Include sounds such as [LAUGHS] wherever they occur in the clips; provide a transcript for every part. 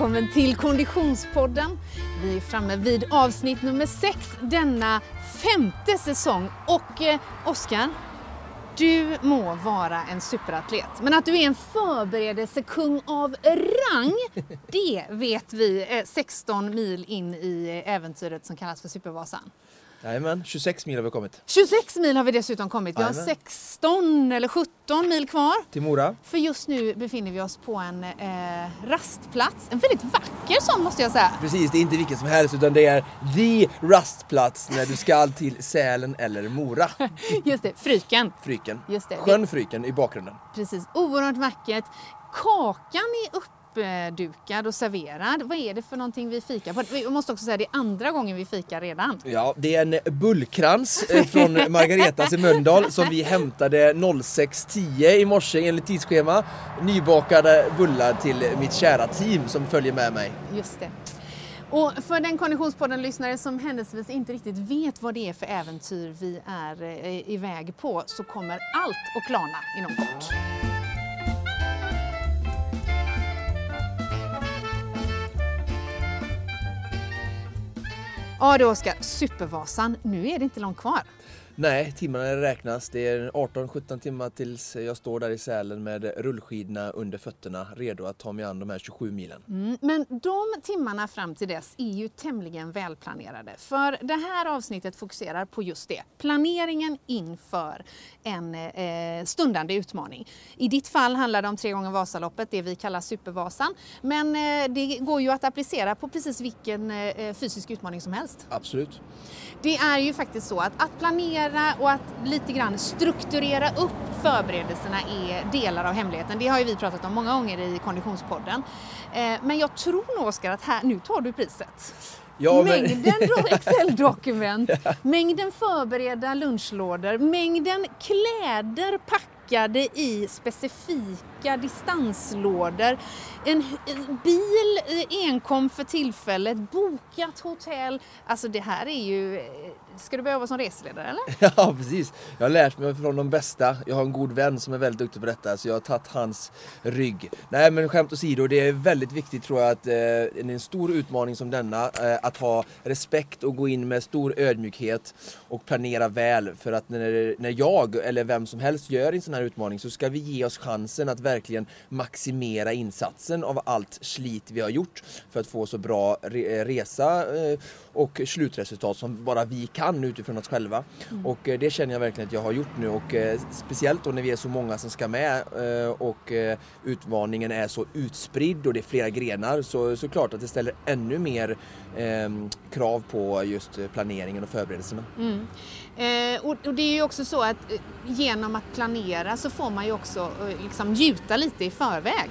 välkommen till Konditionspodden. Vi är framme vid avsnitt nummer sex denna femte säsong. Och eh, Oskar, du må vara en superatlet, men att du är en förberedelsekung av rang, det vet vi eh, 16 mil in i eh, äventyret som kallas för Supervasan. Jajamän, 26 mil har vi kommit. 26 mil har vi dessutom kommit. Vi har Jajamän. 16 eller 17 mil kvar. Till Mora. För just nu befinner vi oss på en eh, rastplats. En väldigt vacker sån måste jag säga. Precis, det är inte vilken som helst utan det är the rastplats när du ska till Sälen eller Mora. [LAUGHS] Just det, Fryken. Fryken. Just det. Sjön Fryken i bakgrunden. Precis, oerhört vackert. Kakan är uppdukad och serverad. Vad är det för någonting vi fikar på? Vi måste också säga det är andra gången vi fikar redan. Ja, det är en bullkrans eh, från [LAUGHS] Margaretas i Mölndal som vi hämtade 06.10 i morse enligt tidsschema. Nybakade bullar till mitt kära team som följer med mig. Just det. Och för den Konditionspodden-lyssnare som händelsevis inte riktigt vet vad det är för äventyr vi är eh, iväg på så kommer allt att klarna inom kort. Ja du Oskar, Supervasan, nu är det inte långt kvar. Nej, timmarna räknas. Det är 18-17 timmar tills jag står där i Sälen med rullskidorna under fötterna redo att ta mig an de här 27 milen. Mm, men de timmarna fram till dess är ju tämligen välplanerade. För det här avsnittet fokuserar på just det. Planeringen inför en eh, stundande utmaning. I ditt fall handlar det om tre gånger Vasaloppet, det vi kallar Supervasan. Men eh, det går ju att applicera på precis vilken eh, fysisk utmaning som helst. Absolut. Det är ju faktiskt så att, att planera och att lite grann strukturera upp förberedelserna är delar av hemligheten. Det har ju vi pratat om många gånger i Konditionspodden. Eh, men jag tror nog Oskar att här, nu tar du priset. Ja, men- Mängden do- [LAUGHS] Excel-dokument, mängden förberedda lunchlådor, mängden kläder packade i specifika distanslådor, en bil eh, enkom för tillfället, bokat hotell. Alltså det här är ju... Ska du börja jobba som reseledare eller? [LAUGHS] Ja, precis. Jag har lärt mig från de bästa. Jag har en god vän som är väldigt duktig på detta, så jag har tagit hans rygg. Nej, men skämt åsido, det är väldigt viktigt tror jag att eh, en stor utmaning som denna, eh, att ha respekt och gå in med stor ödmjukhet och planera väl. För att när, när jag eller vem som helst gör en sån här utmaning så ska vi ge oss chansen att verkligen maximera insatsen av allt slit vi har gjort för att få så bra re resa eh, och slutresultat som bara vi kan utifrån oss själva. Och eh, det känner jag verkligen att jag har gjort nu och eh, speciellt då när vi är så många som ska med eh, och utmaningen är så utspridd och det är flera grenar så såklart att det ställer ännu mer eh, krav på just planeringen och förberedelserna. Eh, och, och det är ju också så att genom att planera så får man ju också liksom gjuta lite i förväg.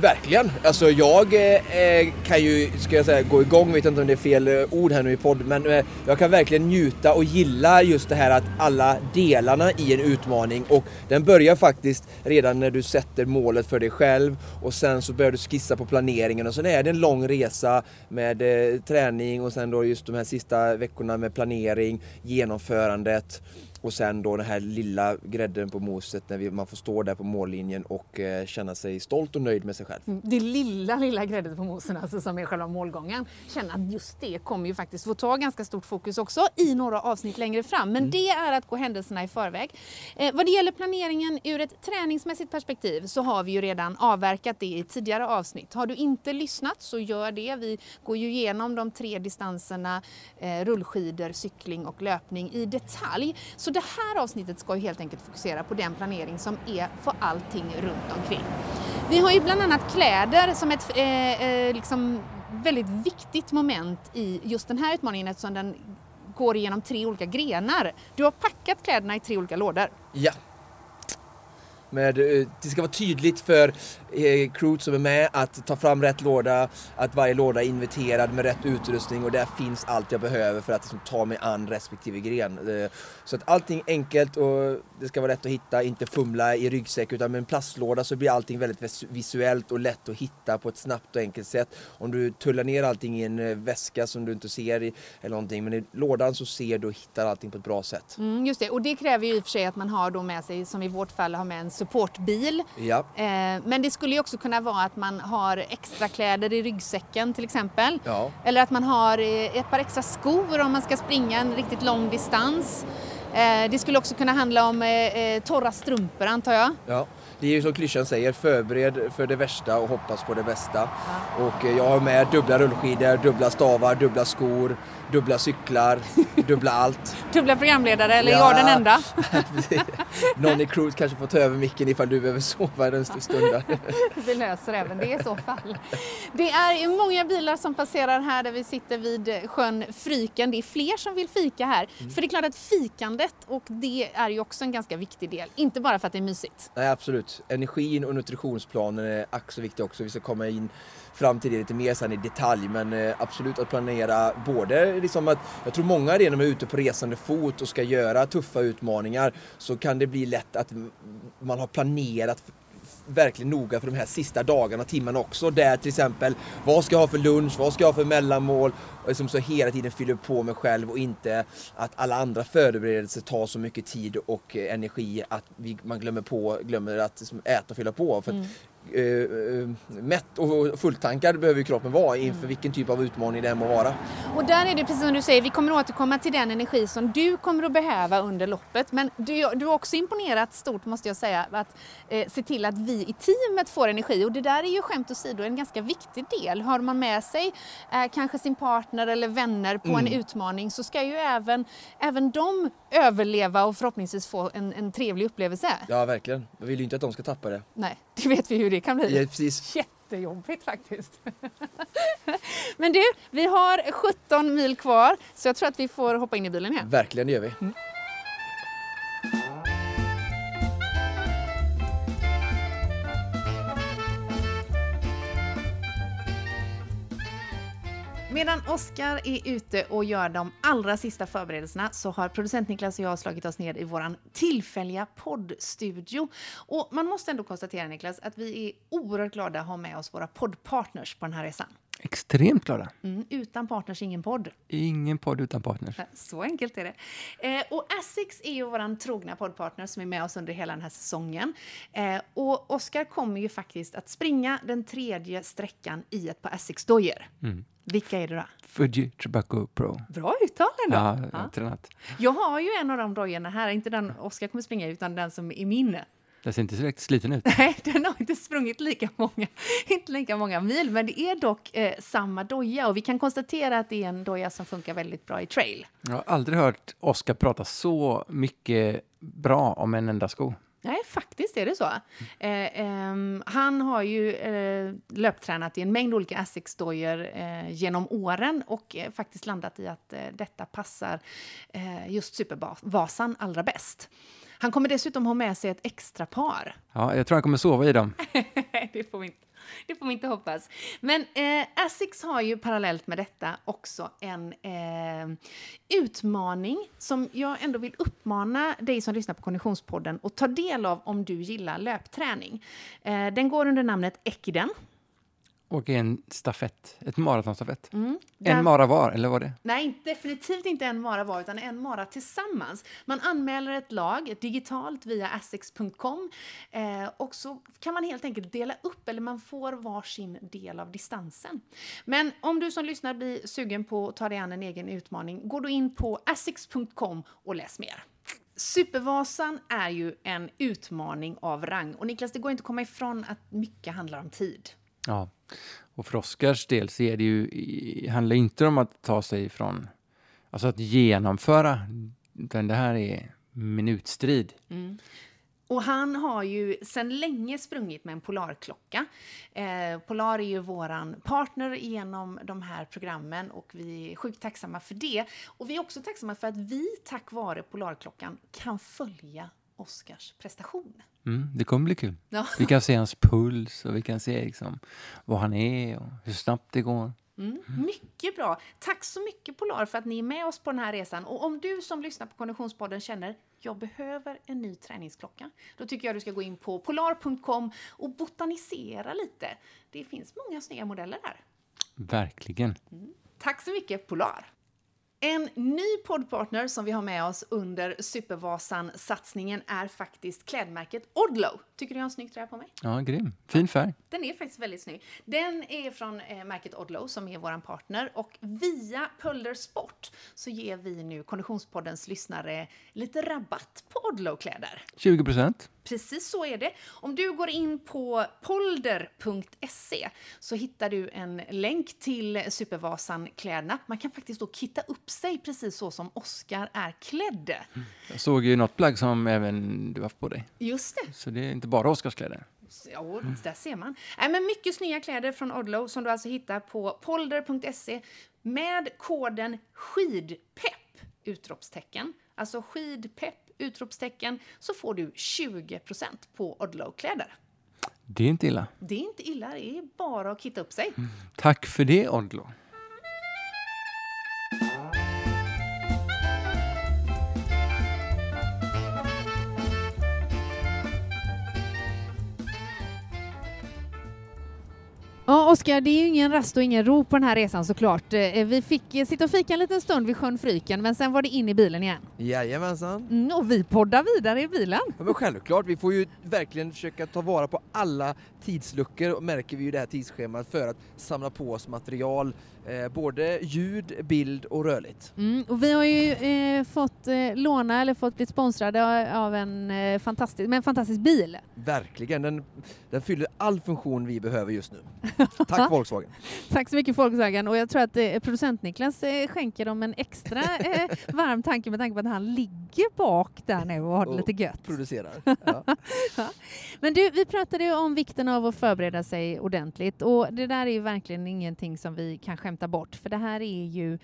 Verkligen! Alltså jag eh, eh, kan ju, ska jag säga, gå igång, vet inte om det är fel eh, ord här nu i podd, men eh, jag kan verkligen njuta och gilla just det här att alla delarna i en utmaning. Och den börjar faktiskt redan när du sätter målet för dig själv och sen så börjar du skissa på planeringen. Och sen är det en lång resa med eh, träning och sen då just de här sista veckorna med planering, genomförandet och sen då den här lilla grädden på moset när vi, man får stå där på mållinjen och eh, känna sig stolt och nöjd med sig själv. Det lilla, lilla gräddet på mosen alltså som är själva målgången. Känna att just det kommer ju faktiskt få ta ganska stort fokus också i några avsnitt längre fram. Men det är att gå händelserna i förväg. Eh, vad det gäller planeringen ur ett träningsmässigt perspektiv så har vi ju redan avverkat det i tidigare avsnitt. Har du inte lyssnat så gör det. Vi går ju igenom de tre distanserna eh, rullskidor, cykling och löpning i detalj. Så så det här avsnittet ska ju helt enkelt fokusera på den planering som är för allting runt omkring. Vi har ju bland annat kläder som ett eh, eh, liksom väldigt viktigt moment i just den här utmaningen eftersom den går igenom tre olika grenar. Du har packat kläderna i tre olika lådor. Ja. Med, eh, det ska vara tydligt för crewet som är med att ta fram rätt låda, att varje låda är inverterad med rätt utrustning och där finns allt jag behöver för att liksom, ta mig an respektive gren. Eh, så att allting är enkelt och det ska vara lätt att hitta, inte fumla i ryggsäck utan med en plastlåda så blir allting väldigt vis- visuellt och lätt att hitta på ett snabbt och enkelt sätt. Om du tullar ner allting i en eh, väska som du inte ser i, eller någonting men i lådan så ser du och hittar allting på ett bra sätt. Mm, just det, och det kräver ju i och för sig att man har då med sig, som i vårt fall, har med en supportbil. Ja. Eh, men det skulle skulle ju också kunna vara att man har extra kläder i ryggsäcken till exempel. Ja. Eller att man har eh, ett par extra skor om man ska springa en riktigt lång distans. Eh, Det skulle också kunna handla om eh, torra strumpor antar jag. Ja, det är ju som klyschan säger, förbered för det värsta och hoppas på det bästa. Och eh, jag har med dubbla rullskidor, dubbla stavar, dubbla skor, dubbla cyklar, [LAUGHS] dubbla allt. Dubbla programledare, eller Ja. jag den enda. [LAUGHS] Någon i crewet kanske får ta över micken ifall du behöver sova en stund. [LAUGHS] Vi löser även det i så fall. Det är många bilar som passerar här där vi sitter vid sjön Fryken. Det är fler som vill fika här. För det är klart att fikandet, och det är ju också en ganska viktig del. Inte bara för att det är mysigt. Nej absolut, energin och nutritionsplanen är ack så viktiga också. Vi ska komma in fram till det lite mer sen i detalj men eh, absolut att planera både liksom att jag tror många redan när de är ute på resande fot och ska göra tuffa utmaningar så kan det bli lätt att man har planerat verkligen noga för de här sista dagarna, timmarna också. Där till exempel, vad ska jag ha för lunch, vad ska jag ha för mellanmål? Och liksom så hela tiden fyller på mig själv och inte att alla andra förberedelser tar så mycket tid och eh, energi att vi, man glömmer, på, glömmer att liksom äta och fylla på. För att, mm mätt och fulltankad behöver kroppen vara inför vilken typ av utmaning det än må vara. Och där är det precis som du säger, vi kommer återkomma till den energi som du kommer att behöva under loppet. Men du, du har också imponerat stort måste jag säga, att eh, se till att vi i teamet får energi. Och det där är ju skämt åsido en ganska viktig del. Har man med sig eh, kanske sin partner eller vänner på en utmaning så ska ju även, även de överleva och förhoppningsvis få en, en trevlig upplevelse. Ja verkligen, jag vill ju inte att de ska tappa det. Nej, [LAUGHS] det vet vi hur det kan bli. Ja, precis. Jättejobbigt faktiskt. [LAUGHS] Men du, vi har 17 mil kvar så jag tror att vi får hoppa in i bilen igen. Verkligen, det gör vi. Medan Oskar är ute och gör de allra sista förberedelserna så har producent Niklas och jag slagit oss ner i våran tillfälliga poddstudio. Och man måste ändå konstatera Niklas att vi är oerhört glada att ha med oss våra poddpartners på den här resan. Extremt glada. Mm, utan partners ingen podd. Ingen podd utan partners. [LAUGHS] Så enkelt är det. Eh, och Asics är ju vår trogna poddpartner som är med oss under hela den här säsongen. Eh, och Oskar kommer ju faktiskt att springa den tredje sträckan i ett par Asics-dojor. Vilka är det då? Fuji Tobacco Pro. Bra uttal ändå! Ja, jag Ja. har tränat. Jag har ju en av de dojorna här, inte den Oskar kommer springa utan den som är min. Den ser inte direkt sliten ut. Nej, [LAUGHS] den har inte sprungit lika många, [LAUGHS] inte lika många mil, men det är dock eh, samma doja och vi kan konstatera att det är en doja som funkar väldigt bra i trail. Jag har aldrig hört Oskar prata så mycket bra om en enda sko. Nej, faktiskt är det så. Eh, eh, han har ju eh, löptränat i en mängd olika Asics-dojor eh, genom åren och eh, faktiskt landat i att eh, detta passar eh, just Supervasan allra bäst. Han kommer dessutom ha med sig ett extra par. Ja, jag tror han kommer sova i dem. [LAUGHS] det, får vi inte, det får vi inte hoppas. Men eh, Asics har ju parallellt med detta också en eh, utmaning som jag ändå vill uppmana dig som lyssnar på Konditionspodden att ta del av om du gillar löpträning. Eh, den går under namnet Ekiden. Och en stafett, ett maratonstafett. Mm. En mara var, eller var det? Nej, definitivt inte en mara var, utan en mara tillsammans. Man anmäler ett lag digitalt via asics.com eh, och så kan man helt enkelt dela upp, eller man får varsin del av distansen. Men om du som lyssnar blir sugen på att ta dig an en egen utmaning, gå då in på asics.com och läs mer. Supervasan är ju en utmaning av rang. Och Niklas, det går inte att komma ifrån att mycket handlar om tid. Ja. Och för Oskars del så är det ju, handlar inte om att ta sig ifrån, alltså att genomföra, utan det här är minutstrid. Mm. Och han har ju sedan länge sprungit med en Polarklocka. Eh, Polar är ju våran partner genom de här programmen och vi är sjukt tacksamma för det. Och vi är också tacksamma för att vi tack vare Polarklockan kan följa Oscars prestation. Mm, det kommer bli kul. Ja. Vi kan se hans puls och vi kan se liksom vad han är och hur snabbt det går. Mm, mycket bra. Tack så mycket Polar för att ni är med oss på den här resan. Och om du som lyssnar på Konditionspodden känner jag behöver en ny träningsklocka, då tycker jag du ska gå in på polar.com och botanisera lite. Det finns många snygga modeller där. Verkligen. Tack så mycket Polar! En ny poddpartner som vi har med oss under Supervasan-satsningen är faktiskt klädmärket Odlo. Tycker du jag har en snygg tröja på mig? Ja, grym. Fin färg. Den är faktiskt väldigt snygg. Den är från eh, märket Odlo som är vår partner och via Pölder Sport så ger vi nu Konditionspoddens lyssnare lite rabatt på Odlo-kläder. 20 procent. Precis så är det. Om du går in på polder.se så hittar du en länk till Supervasan-kläderna. Man kan faktiskt då kitta upp sig precis så som Oscar är klädd. Jag såg ju något plagg som även du haft på dig. Just det. Så det är inte bara Oscarskläder. Ja, där ser man. Nej, men mycket snygga kläder från Odlo som du alltså hittar på polder.se med koden SKIDPEPP! Utropstecken. Alltså skidpepp! Utropstecken. Så får du 20% på Odlo-kläder. Det är inte illa. Det är inte illa, det är bara att kitta upp sig. Tack för det, Odlo. Ja, Oskar, det är ju ingen rast och ingen ro på den här resan såklart. Eh, Vi fick eh, sitta och fika en liten stund vid sjön Fryken, men sen var det in i bilen igen. Jajamensan. Mm, och vi poddar vidare i bilen. Ja, men självklart, vi får ju verkligen försöka ta vara på alla tidsluckor, märker vi ju det här tidsschemat, för att samla på oss material, eh, både ljud, bild och rörligt. Mm, och vi har ju eh, fått eh, låna eller fått bli sponsrade av en, eh, fantastisk, med en fantastisk bil. Verkligen, den, den fyller all funktion vi behöver just nu. [LAUGHS] Tack Volkswagen! Tack så mycket Volkswagen och jag tror att eh, producent Niklas eh, skänker dem en extra eh, [LAUGHS] varm tanke med tanke på att han ligger bak där nu och har det Och lite gött. Producerar. [LAUGHS] Ja. Men du, vi pratade ju om vikten av att förbereda sig ordentligt och det där är ju verkligen ingenting som vi kan skämta bort för det här är ju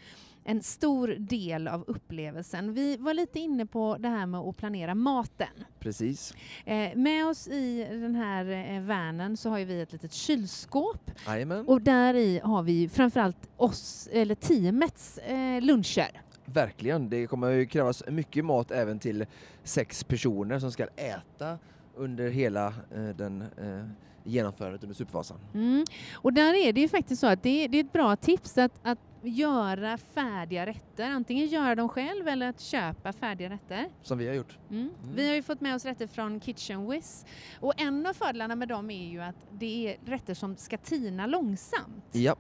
en stor del av upplevelsen. Vi var lite inne på det här med att planera maten. Precis. Eh, med oss i den här eh, vanen så har vi ett litet kylskåp Jajamän. och där i har vi framförallt oss, eller teamets eh, luncher. Verkligen, det kommer ju krävas mycket mat även till sex personer som ska äta under hela eh, den eh, genomförandet under Supervasan. Mm. Och där är det ju faktiskt så att det är, det är ett bra tips att, att göra färdiga rätter. Antingen göra dem själv eller att köpa färdiga rätter. Som vi har gjort. Mm. Mm. Vi har ju fått med oss rätter från Kitchen Wiz och en av fördelarna med dem är ju att det är rätter som ska tina långsamt. Ja.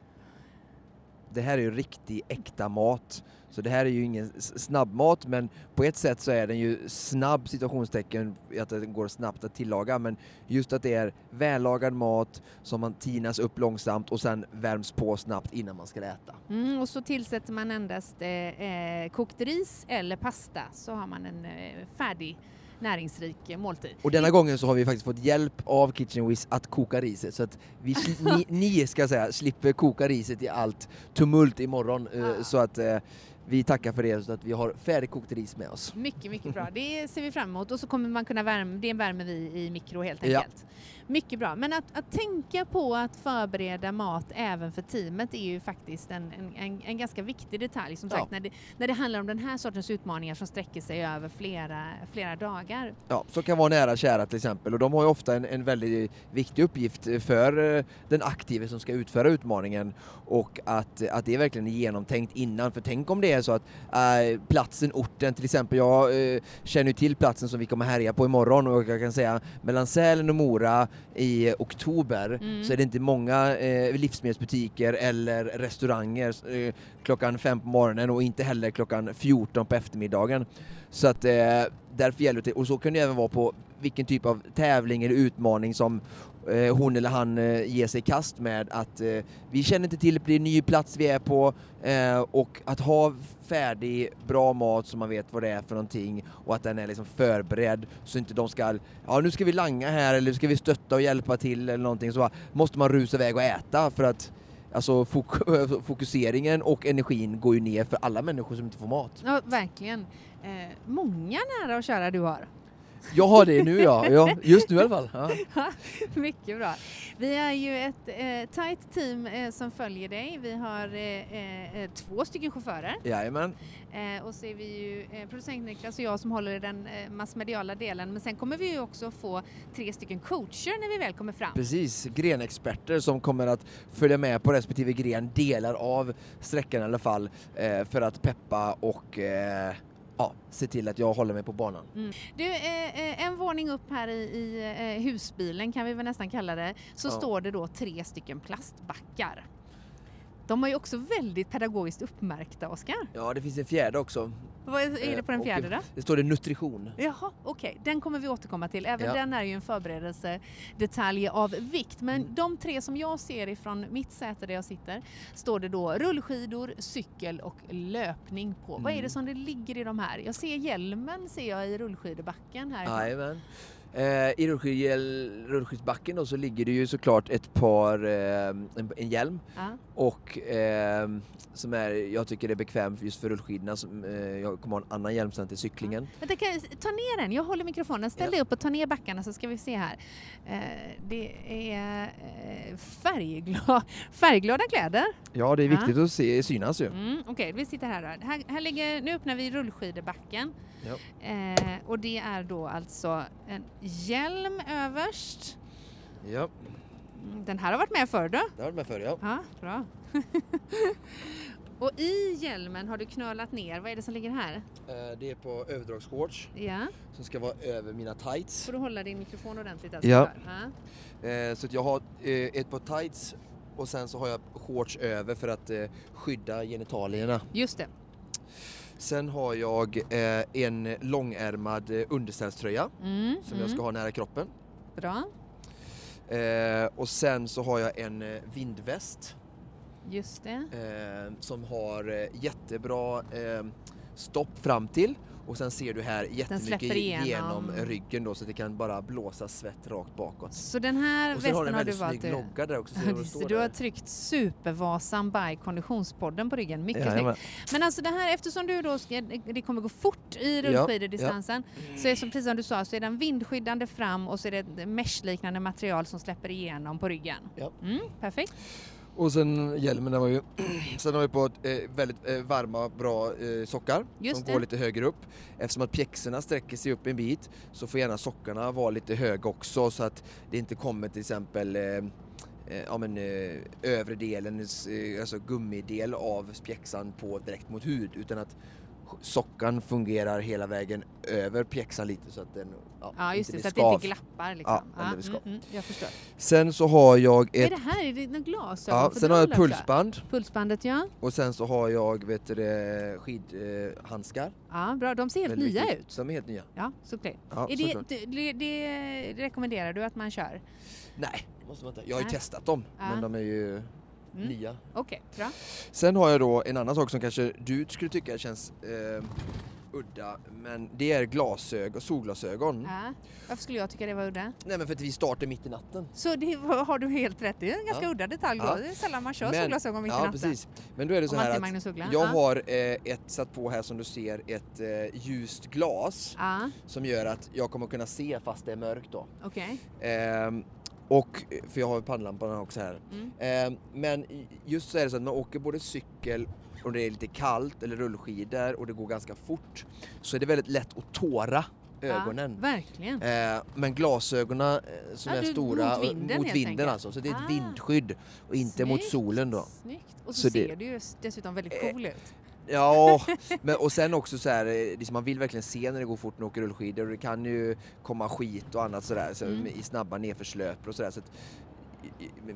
Det här är ju riktig äkta mat. Så det här är ju ingen snabbmat men på ett sätt så är den ju snabb situationstecken att den går snabbt att tillaga men just att det är vällagad mat som man tinas upp långsamt och sen värms på snabbt innan man ska äta. Mm, och så tillsätter man endast eh, eh kokt ris eller pasta så har man en eh, färdig näringsrik måltid. Och denna gången så har vi faktiskt fått hjälp av Kitchen Wiz att koka riset så att vi, ni, [LAUGHS] ni ska säga, slipper koka riset i allt tumult imorgon eh, Ja. så att eh, vi tackar för det så att vi har färdigkokt ris med oss. Mycket, mycket bra. Det ser vi fram emot och så kommer man kunna värma, det värmer vi i mikro helt Ja. Mycket bra. Men att, att tänka på att förbereda mat även för teamet är ju faktiskt en, en, en, ganska viktig detalj som Ja. sagt när det, när det handlar om den här sortens utmaningar som sträcker sig över flera, flera dagar. Ja, som kan vara nära kära till exempel och de har ju ofta en, en väldigt viktig uppgift för eh, den aktive som ska utföra utmaningen och att, att det är verkligen genomtänkt innan för tänk om det är så att eh, platsen, orten till exempel, jag eh, känner ju till platsen som vi kommer härja på imorgon och jag kan säga mellan Sälen och Mora i oktober Mm. så är det inte många eh, livsmedelsbutiker eller restauranger eh, klockan fem på morgonen och inte heller klockan 14 på eftermiddagen. Så att eh, därför gäller det, och så kan det även vara på vilken typ av tävling eller utmaning som eh, hon eller han eh, ger sig i kast med att eh, vi känner inte till, det är en ny plats vi är på eh, och att ha färdig, bra mat så man vet vad det är för någonting och att den är liksom förberedd så inte de ska, ja nu ska vi langa här eller ska vi stötta och hjälpa till eller någonting så bara, måste man rusa iväg och äta för att Alltså fok- [LAUGHS] fokuseringen och energin går ju ner för alla människor som inte får mat. Ja, verkligen. Eh, många nära och kära du har. Jag har det nu ja, ja just nu i alla fall. Ja. Mycket bra. Vi är ju ett eh, tajt team eh, som följer dig. Vi har eh, eh, två stycken chaufförer Jajamän. eh, och så är vi ju eh, producent Niklas och jag som håller i den eh, massmediala delen. Men sen kommer vi ju också få tre stycken coacher när vi väl kommer fram. Precis, grenexperter som kommer att följa med på respektive gren, delar av sträckan i alla fall, eh, för att peppa och eh, ja, se till att jag håller mig på banan. Du, eh, eh, en våning upp här i, i eh, husbilen kan vi väl nästan kalla det, så Ja. står det då tre stycken plastbackar. De var ju också väldigt pedagogiskt uppmärkta, Oskar. Ja, det finns en fjärde också. Vad är, är det på den Och fjärde då? Det står det nutrition. Jaha, okej. Den kommer vi återkomma till. Även Ja. den är ju en förberedelsedetalj av vikt. Men Mm. de tre som jag ser ifrån mitt säte där jag sitter står det då rullskidor, cykel och löpning på. Vad är det Mm. som det ligger i de här? Jag ser hjälmen ser jag i rullskidebacken här. Jajamän. Eh, I rullskid- rullskidsbacken då så ligger det ju såklart ett par, eh, en, en hjälm Ja. och eh, som är, jag tycker är bekväm just för rullskidorna. Som, eh, jag kommer ha en annan hjälm sen till cyklingen. Vänta, kan jag, ta ner den. Jag håller mikrofonen. Ställ Ja. dig upp och ta ner backarna så ska vi se här. Eh, det är eh, färggla, [LAUGHS] färgglada kläder. Ja, det är viktigt att se, synas ju. Mm, Okej, vi sitter här, då. här. Här ligger, nu öppnar vi rullskidebacken. Ja. Och det är då alltså en hjälm överst. Ja, Den här har varit med förr du. det har varit med förr ja. Ja, bra. [LAUGHS] och i hjälmen har du knölat ner, vad är det som ligger här? Eh, det är på överdragsshorts Ja, som ska vara över mina tights. får du hålla din mikrofon ordentligt alltså. Ja. ja. Eh, så att jag har eh, ett par tights och sen så har jag shorts över för att skydda genitalierna. Just det. Sen har jag eh, en långärmad eh, underställströja Mm, som jag ska ha nära kroppen. Bra, Eh, och sen så har jag en eh, vindväst just det. eh, som har eh, jättebra stopp fram till och sen ser du här jättemycket igenom. genom ryggen då så att det kan bara blåsa svett rakt bakåt. Så den här Och sen har västen den har en du väldigt valt snygg logga där också. Ser du står Du har där? tryckt Supervasan by Konditionspodden på ryggen. Mycket Jajamän. snyggt. Men alltså det här, eftersom du då ska, det kommer gå fort i rullskidedistansen, så är som precis som du sa så är den vindskyddande fram och så är det ett meshliknande material som släpper igenom på ryggen. Ja. Mm, perfekt. Och sen hjälmen, den var ju... [CLEARS THROAT] sen har vi på eh, väldigt eh, varma, bra eh, sockar Just som det. går lite högre upp. Eftersom att pjäxorna sträcker sig upp en bit så får gärna sockarna vara lite höga också så att det inte kommer till exempel eh, eh, ja, men, eh, övre delen, alltså gummidel av pjäxan på direkt mot hud utan att sockan fungerar hela vägen över pjäxan lite så att den ja, Ja just inte det, så att det inte glappar liksom. Ja, skav. mm, mm, jag förstår. Sen så har jag Är ett det här? Är det några glasögon? Ja, sen har jag ett pulsband Pulsbandet ja. och sen så har jag vet du, skidhandskar. Ja, bra. De ser helt Väldigt nya viktigt. ut. De är helt nya. Ja, såklart. Ja, är såklart. det, det, rekommenderar du att man kör? Nej, måste man inte. Jag har ju testat dem, Ja. men de är ju Mm. nya. Okej, bra. Sen har jag då en annan sak som kanske du skulle tycka känns eh, udda, men det är glasögon, solglasögon. Ja. Varför skulle jag tycka det var udda? Nej men för att vi startar mitt i natten. Så det har du helt rätt. Det är en ganska Ja. udda detalj då. Ja. Det är sällan man kör Men- solglasögon mitt i natten. precis. Men då är det så Om här att jag Ja. har eh, ett satt på här som du ser ett eh, ljust glas som gör att jag kommer kunna se fast det är mörkt då. okej. Ehm, och, för jag har ju pannlampan också här. Mm. Ehm, men just så är det så att man åker både cykel och det är lite kallt eller rullskidor och det går ganska fort så är det väldigt lätt att tåra ögonen. Ja, verkligen. Ehm, men glasögonen eh, som Ja, är du- stora mot vinden mot vinden alltså. Så det är ett Ah. vindskydd och inte mot Snyggt, solen då. Snyggt. Och så, Så det- ser du ju dessutom väldigt Eh, cool ut. Ja, men, och sen också så här, eh, liksom man vill verkligen se när det går fort när man åker rullskidor och det kan ju komma skit och annat sådär så, Mm. i snabba nedförslöpor och sådär. Så att,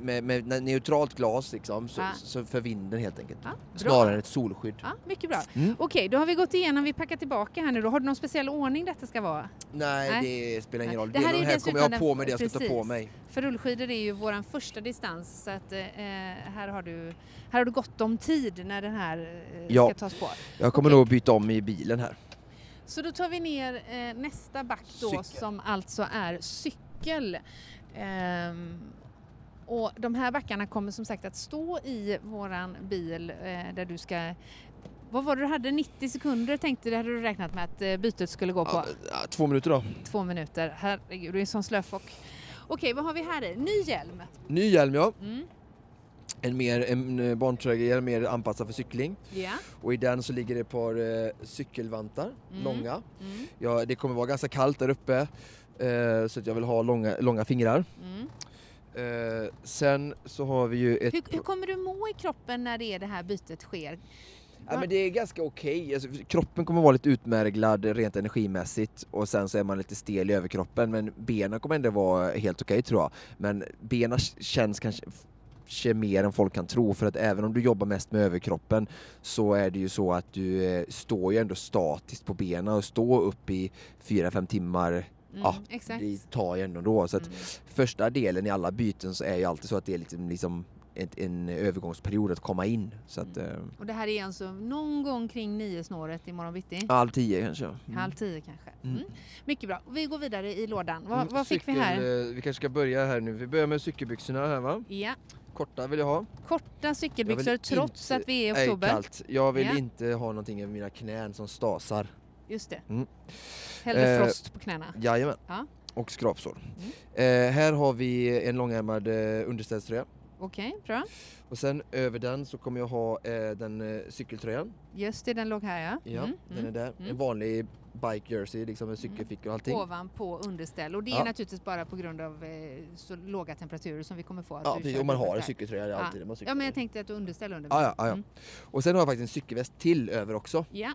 med, med neutralt glas liksom, så, Ja. så för vinden helt enkelt. Bra. Snarare än ett solskydd. Ja, mycket bra. Mm. Okej, då har vi gått igenom, vi packar tillbaka här nu då. Har du någon speciell ordning detta ska vara? Nej, Nej. det spelar ingen roll. Det Det här är här, kommer jag ha på mig det jag ska ta på mig. För rullskidor är ju vår första distans så att eh, här, har du, här har du gott om tid när den här eh, Ja. ska tas på. Jag kommer Okej. nog byta om i bilen här. Så då tar vi ner eh, nästa back då Cykel. som alltså är cykel. Ehm, och de här backarna kommer som sagt att stå i våran bil eh, där du ska Vad var det du hade? 90 sekunder tänkte du, hade du räknat med att eh, bytet skulle gå på? Ja, två minuter då. Två minuter. Herregud, du är en sån slöfock. Okej, vad har vi här i? Ny hjälm. Ny hjälm ja. Mm. En mer en eh, barntröja, mer anpassad för cykling. Ja. Och i den så ligger det ett par eh, cykelvantar, Mm. långa. Mm. Ja, det kommer vara ganska kallt där uppe eh, så att jag vill ha långa, långa fingrar. Eh, sen så har vi ju ett... Hur, hur kommer du må i kroppen när det, det här bytet sker? Ja, men det är ganska okej. Alltså, kroppen kommer vara lite utmärglad rent energimässigt och sen så är man lite stel i överkroppen men benen kommer ändå vara helt okej tror jag. Men benen känns kanske mer än folk kan tro för att även om du jobbar mest med överkroppen så är det ju så att du eh, står ju ändå statiskt på benen och stå upp i 4-5 timmar Mm, Ja, exakt. det tar ju ändå då. Så att Mm. första delen i alla byten så är ju alltid så att det är liksom, liksom ett, en övergångsperiod att komma in. Så att, Mm. eh, Och det här är alltså någon gång kring nio snåret imorgon bitti? halv tio kanske. Mm. Halv tio kanske. Mm. Mm. Mycket bra. Vi går vidare i lådan. Vad, Mm, vad fick vi cykel, här? eh, Vi kanske ska börja här nu. Vi börjar med cykelbyxorna här va? Ja, Korta vill jag ha. korta cykelbyxor trots inte- att vi är i oktober. kallt. Jag vill Ja. inte ha någonting över mina knän som stasar. Just det. Mm. Hellre Eh, frost på knäna. Jajamän. Ja. Och skrapsår. Mm. Eh, här har vi en långärmad eh, underställströja. Okej, bra. Och sen över den så kommer jag ha eh, den eh, cykeltröjan. Just det, den låg här ja. Ja, Mm, den mm. är där. mm. En vanlig bike jersey liksom med cykelfickor och allting. Ovanpå underställ och det är Ja. naturligtvis bara på grund av eh, så låga temperaturer som vi kommer få. Att Ja, precis. Om man har en cykeltröja, det är Ja. alltid det man cyklar. Ja, men jag tänkte att du underställ under. Ja, ja, ja, ja. Mm. Och sen har jag faktiskt en cykelväst till över också. ja.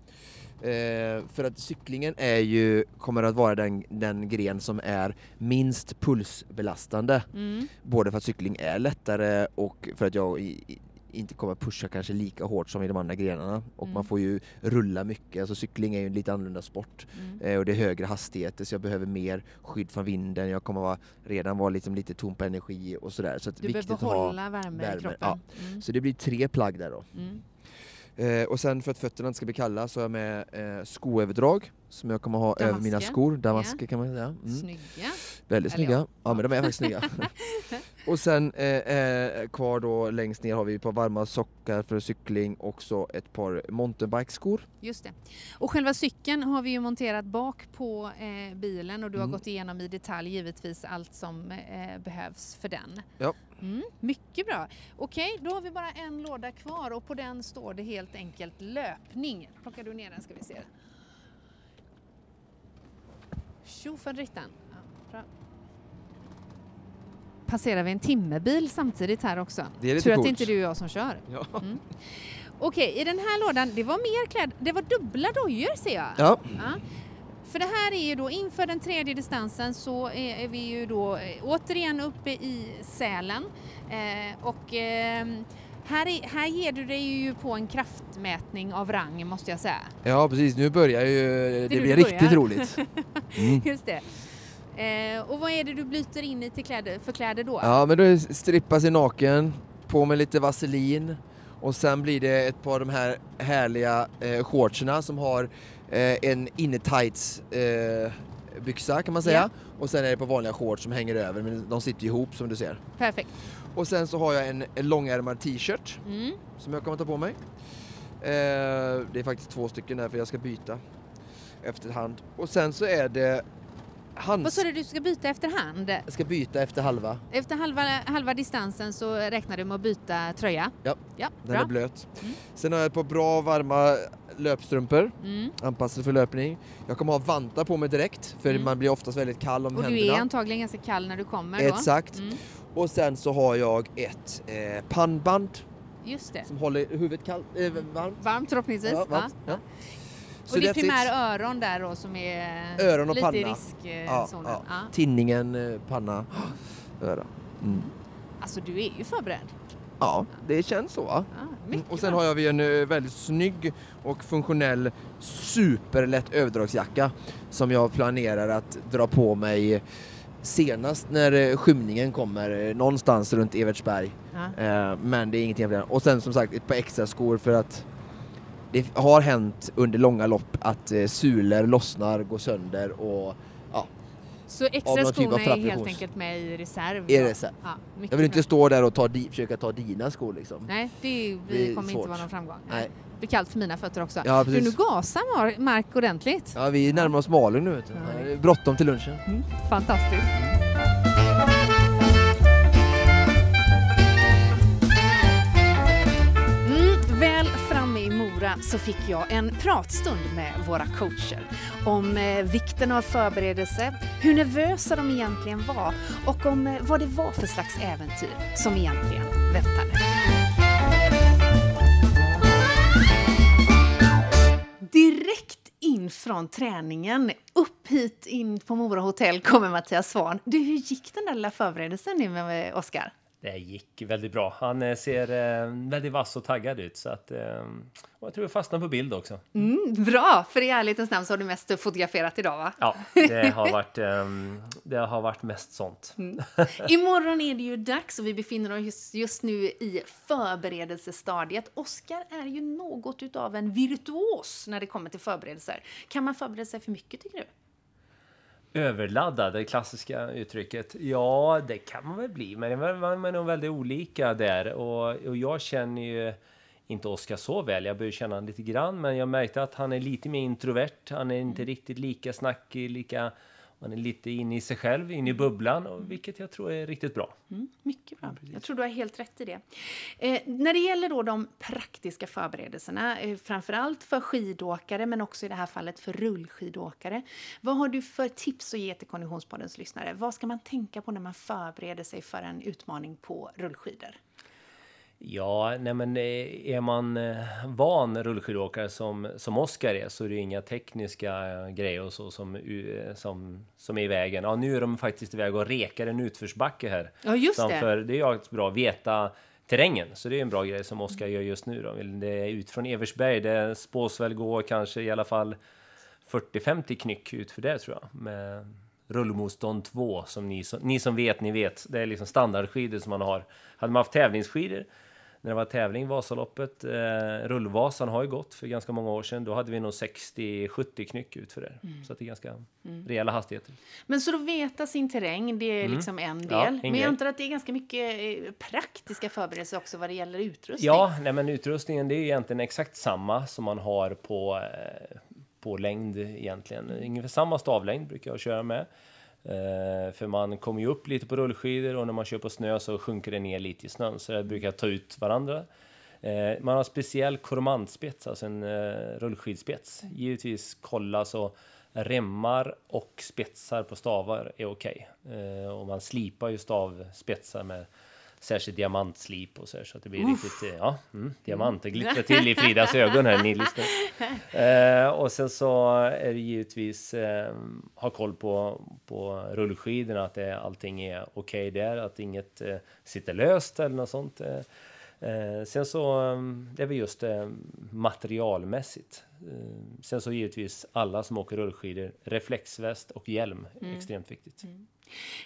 Eh, för att cyklingen är ju, kommer att vara den, den gren som är minst pulsbelastande. Mm. Både för att cykling är lättare och för att jag i, inte kommer pusha kanske lika hårt som i de andra grenarna. Och Mm. man får ju rulla mycket, alltså cykling är ju en lite annorlunda sport. Mm. Eh, och det är högre hastigheter så jag behöver mer skydd från vinden. Jag kommer vara, redan vara liksom lite tom på energi och sådär. Så Du behöver behålla värme, i värme, kroppen. ja. Mm. Så det blir tre plagg där då. Mm. Eh, och sen för att fötterna inte ska bli kalla så har jag med eh, skoöverdrag som jag kommer ha över mina Damasker. skor. Damasker kan man säga. Mm. Snygga. Väldigt Eller snygga. ja. Ja. men de är faktiskt snygga. [LAUGHS] och sen eh, eh, kvar då längst ner har vi ett par varma sockar för cykling och så ett par mountainbikeskor. Just det. Och själva cykeln har vi ju monterat bak på eh, bilen och du har Mm. gått igenom i detalj givetvis allt som eh, behövs för den. Ja. Mm, mycket bra. Okej, då har vi bara en låda kvar och på den står det helt enkelt löpning. Plockar du ner den ska vi se. Tjofaderittan. Ja, bra. Passerar vi en timmerbil samtidigt här också. Det är lite Tur att det inte är du och jag som kör. Ja. Okej, i den här lådan, det var mer kläder, det var dubbla dojor ser jag. ja. Ja. För det här är ju då inför den tredje distansen så är, vi ju då eh, återigen uppe i Sälen eh, och eh, här, är, här ger du dig ju på en kraftmätning av rang måste jag säga. Ja precis, nu börjar ju, det, nu blir det riktigt roligt. [LAUGHS] Mm. Just det. Eh, och vad är det du byter in i till kläder, för kläder då? Ja men då strippa sig naken, på med lite vaselin och sen blir det ett par av de här härliga eh, shortserna som har eh, en innetights eh, byxa kan man säga. Och sen är det på vanliga shorts som hänger över men de sitter ihop som du ser. Perfekt. Och sen så har jag en, en långärmad t-shirt Mm. som jag kommer ta på mig. Eh, det är faktiskt två stycken där för jag ska byta efterhand. Och sen så är det Vad hands... sa du, du ska byta efterhand? Jag ska byta efter halva. Efter halva, halva distansen så räknar du med att byta tröja? Ja. ja Den bra. är blöt. Mm. Sen har jag ett par bra varma löpstrumpor Mm. anpassade för löpning. Jag kommer ha vantar på mig direkt för Mm. man blir oftast väldigt kall om Och du händerna. är antagligen ganska kall när du kommer då? Exakt. Mm. Och sen så har jag ett eh, pannband Just det. som håller huvudet kallt, eh, varmt. Varmt förhoppningsvis. Ja, varmt. ja. Ja. Så Och det är that's it. primär öron där då som är Öron och lite panna. Riskzonen. ja. Ja. Tinningen, eh, panna, [GASPS] öra. Mm. Alltså du är ju förberedd. Ja, det känns så va? Ja, Mm. Och sen har jag vi en eh, väldigt snygg och funktionell superlätt överdragsjacka som jag planerar att dra på mig senast när eh, skymningen kommer eh, någonstans runt Evertsberg. Ja. Eh, Men det är ingenting jag vill- Och sen som sagt ett par extra skor för att det har hänt under långa lopp att eh, sulor lossnar, går sönder och Så Av extra typ skorna är helt enkelt med i reserv? I reserv. Ja, Jag vill inte bra. stå där och ta di, försöka ta dina skor liksom. Nej, det, är det kommer svårt. inte vara någon framgång. Nej. Det blir kallt för mina fötter också. Ja, du, nu gasar Mar- Mark ordentligt. Ja, vi närmar oss Malung nu vet du. Ja. Bråttom till lunchen. Fantastiskt. Så fick jag en pratstund med våra coacher om eh, vikten av förberedelse, hur nervösa de egentligen var och om eh, vad det var för slags äventyr som egentligen väntade. Direkt in från träningen, upp hit in på Mora hotell kommer Mattias Svahn. Du, hur gick den där lilla förberedelsen nu med Oskar? Det gick väldigt bra. Han eh, ser eh, väldigt vass och taggad ut. Så att, eh, och jag tror jag fastnar på bild också. Mm, bra, för i ärlighetens namn så har du mest fotograferat idag va? Ja, det [LAUGHS] har varit, eh, det har varit mest sånt. [LAUGHS] Imorgon är det ju dags och vi befinner oss just, just nu i förberedelsestadiet. Oskar är ju något utav en virtuos när det kommer till förberedelser. Kan man förbereda sig för mycket tycker du? Överladdad, det klassiska uttrycket. Ja, det kan man väl bli, men man är nog väldigt olika där. Och, och jag känner ju inte Oskar så väl. Jag börjar känna honom lite grann, men jag märkte att han är lite mer introvert. Han är inte riktigt lika snackig, lika... Han är lite inne i sig själv, inne i bubblan, och vilket jag tror är riktigt bra. Mm, mycket bra. Jag tror du har helt rätt i det. Eh, när det gäller då de praktiska förberedelserna, eh, framförallt för skidåkare men också i det här fallet för rullskidåkare. Vad har du för tips att ge till Konditionspoddens lyssnare? Vad ska man tänka på när man förbereder sig för en utmaning på rullskidor? Ja, nej men eh, är man eh, van rullskidåkare som, som Oskar är så är det inga tekniska eh, grejer och så som, som, som är i vägen. Ja, nu är de faktiskt iväg och rekar en utförsbacke här. Ja, just det. Framför, det är ju bra att veta terrängen, så det är en bra grej som Oskar gör just nu. Då. Det är ut från Eversberg, det spås väl gå kanske i alla fall 40-50 knyck ut för det tror jag. Med rullmotstånd 2 som ni, som ni som vet, ni vet. Det är liksom standardskidor som man har. Hade man haft tävlingsskidor när det var tävling, Vasaloppet, eh, Rullvasan har ju gått för ganska många år sedan. Då hade vi nog 60-70 knyck ut för det. Mm. Så att det är ganska rejäla hastigheter. Men så då veta sin terräng, det är liksom en del. Mm. Ja, en men jag antar att det är ganska mycket eh, praktiska förberedelser också vad det gäller utrustning. Ja, nej men utrustningen det är egentligen exakt samma som man har på, eh, på längd egentligen. Ungefär samma stavlängd brukar jag köra med. Eh, för man kommer ju upp lite på rullskidor och när man kör på snö så sjunker det ner lite i snön. Så det brukar ta ut varandra. Eh, man har speciell kormandspets, alltså en eh, rullskidspets. Givetvis kolla så remmar och spetsar på stavar är okej. Eh, och man slipar ju stavspetsar med särskilt diamantslip och så, här, så att det blir riktigt, eh, ja, mm, diamant. Det glittrar till i [LAUGHS] Fridas ögon här, ni lyssnar. [LAUGHS] Eh, och sen så är det givetvis eh, ha koll på, på rullskidorna, att det, allting är okej där, att inget eh, sitter löst eller något sånt. Eh, Eh, sen så det är väl just materialmässigt. Sen så givetvis alla som åker rullskidor, reflexväst och hjälm, extremt viktigt.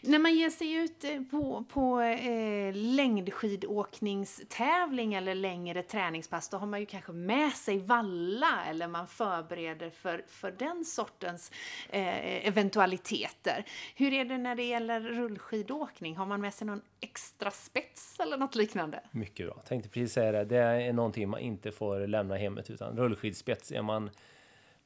När man ger sig ut eh, på, på eh, längdskidåkningstävling eller längre träningspass då har man ju kanske med sig valla eller man förbereder för, för den sortens eh, eventualiteter. Hur är det när det gäller rullskidåkning? Har man med sig någon extra spets eller något liknande? Mycket bra. Tänkte precis säga det. Det är någonting man inte får lämna hemmet utan rullskidspets är man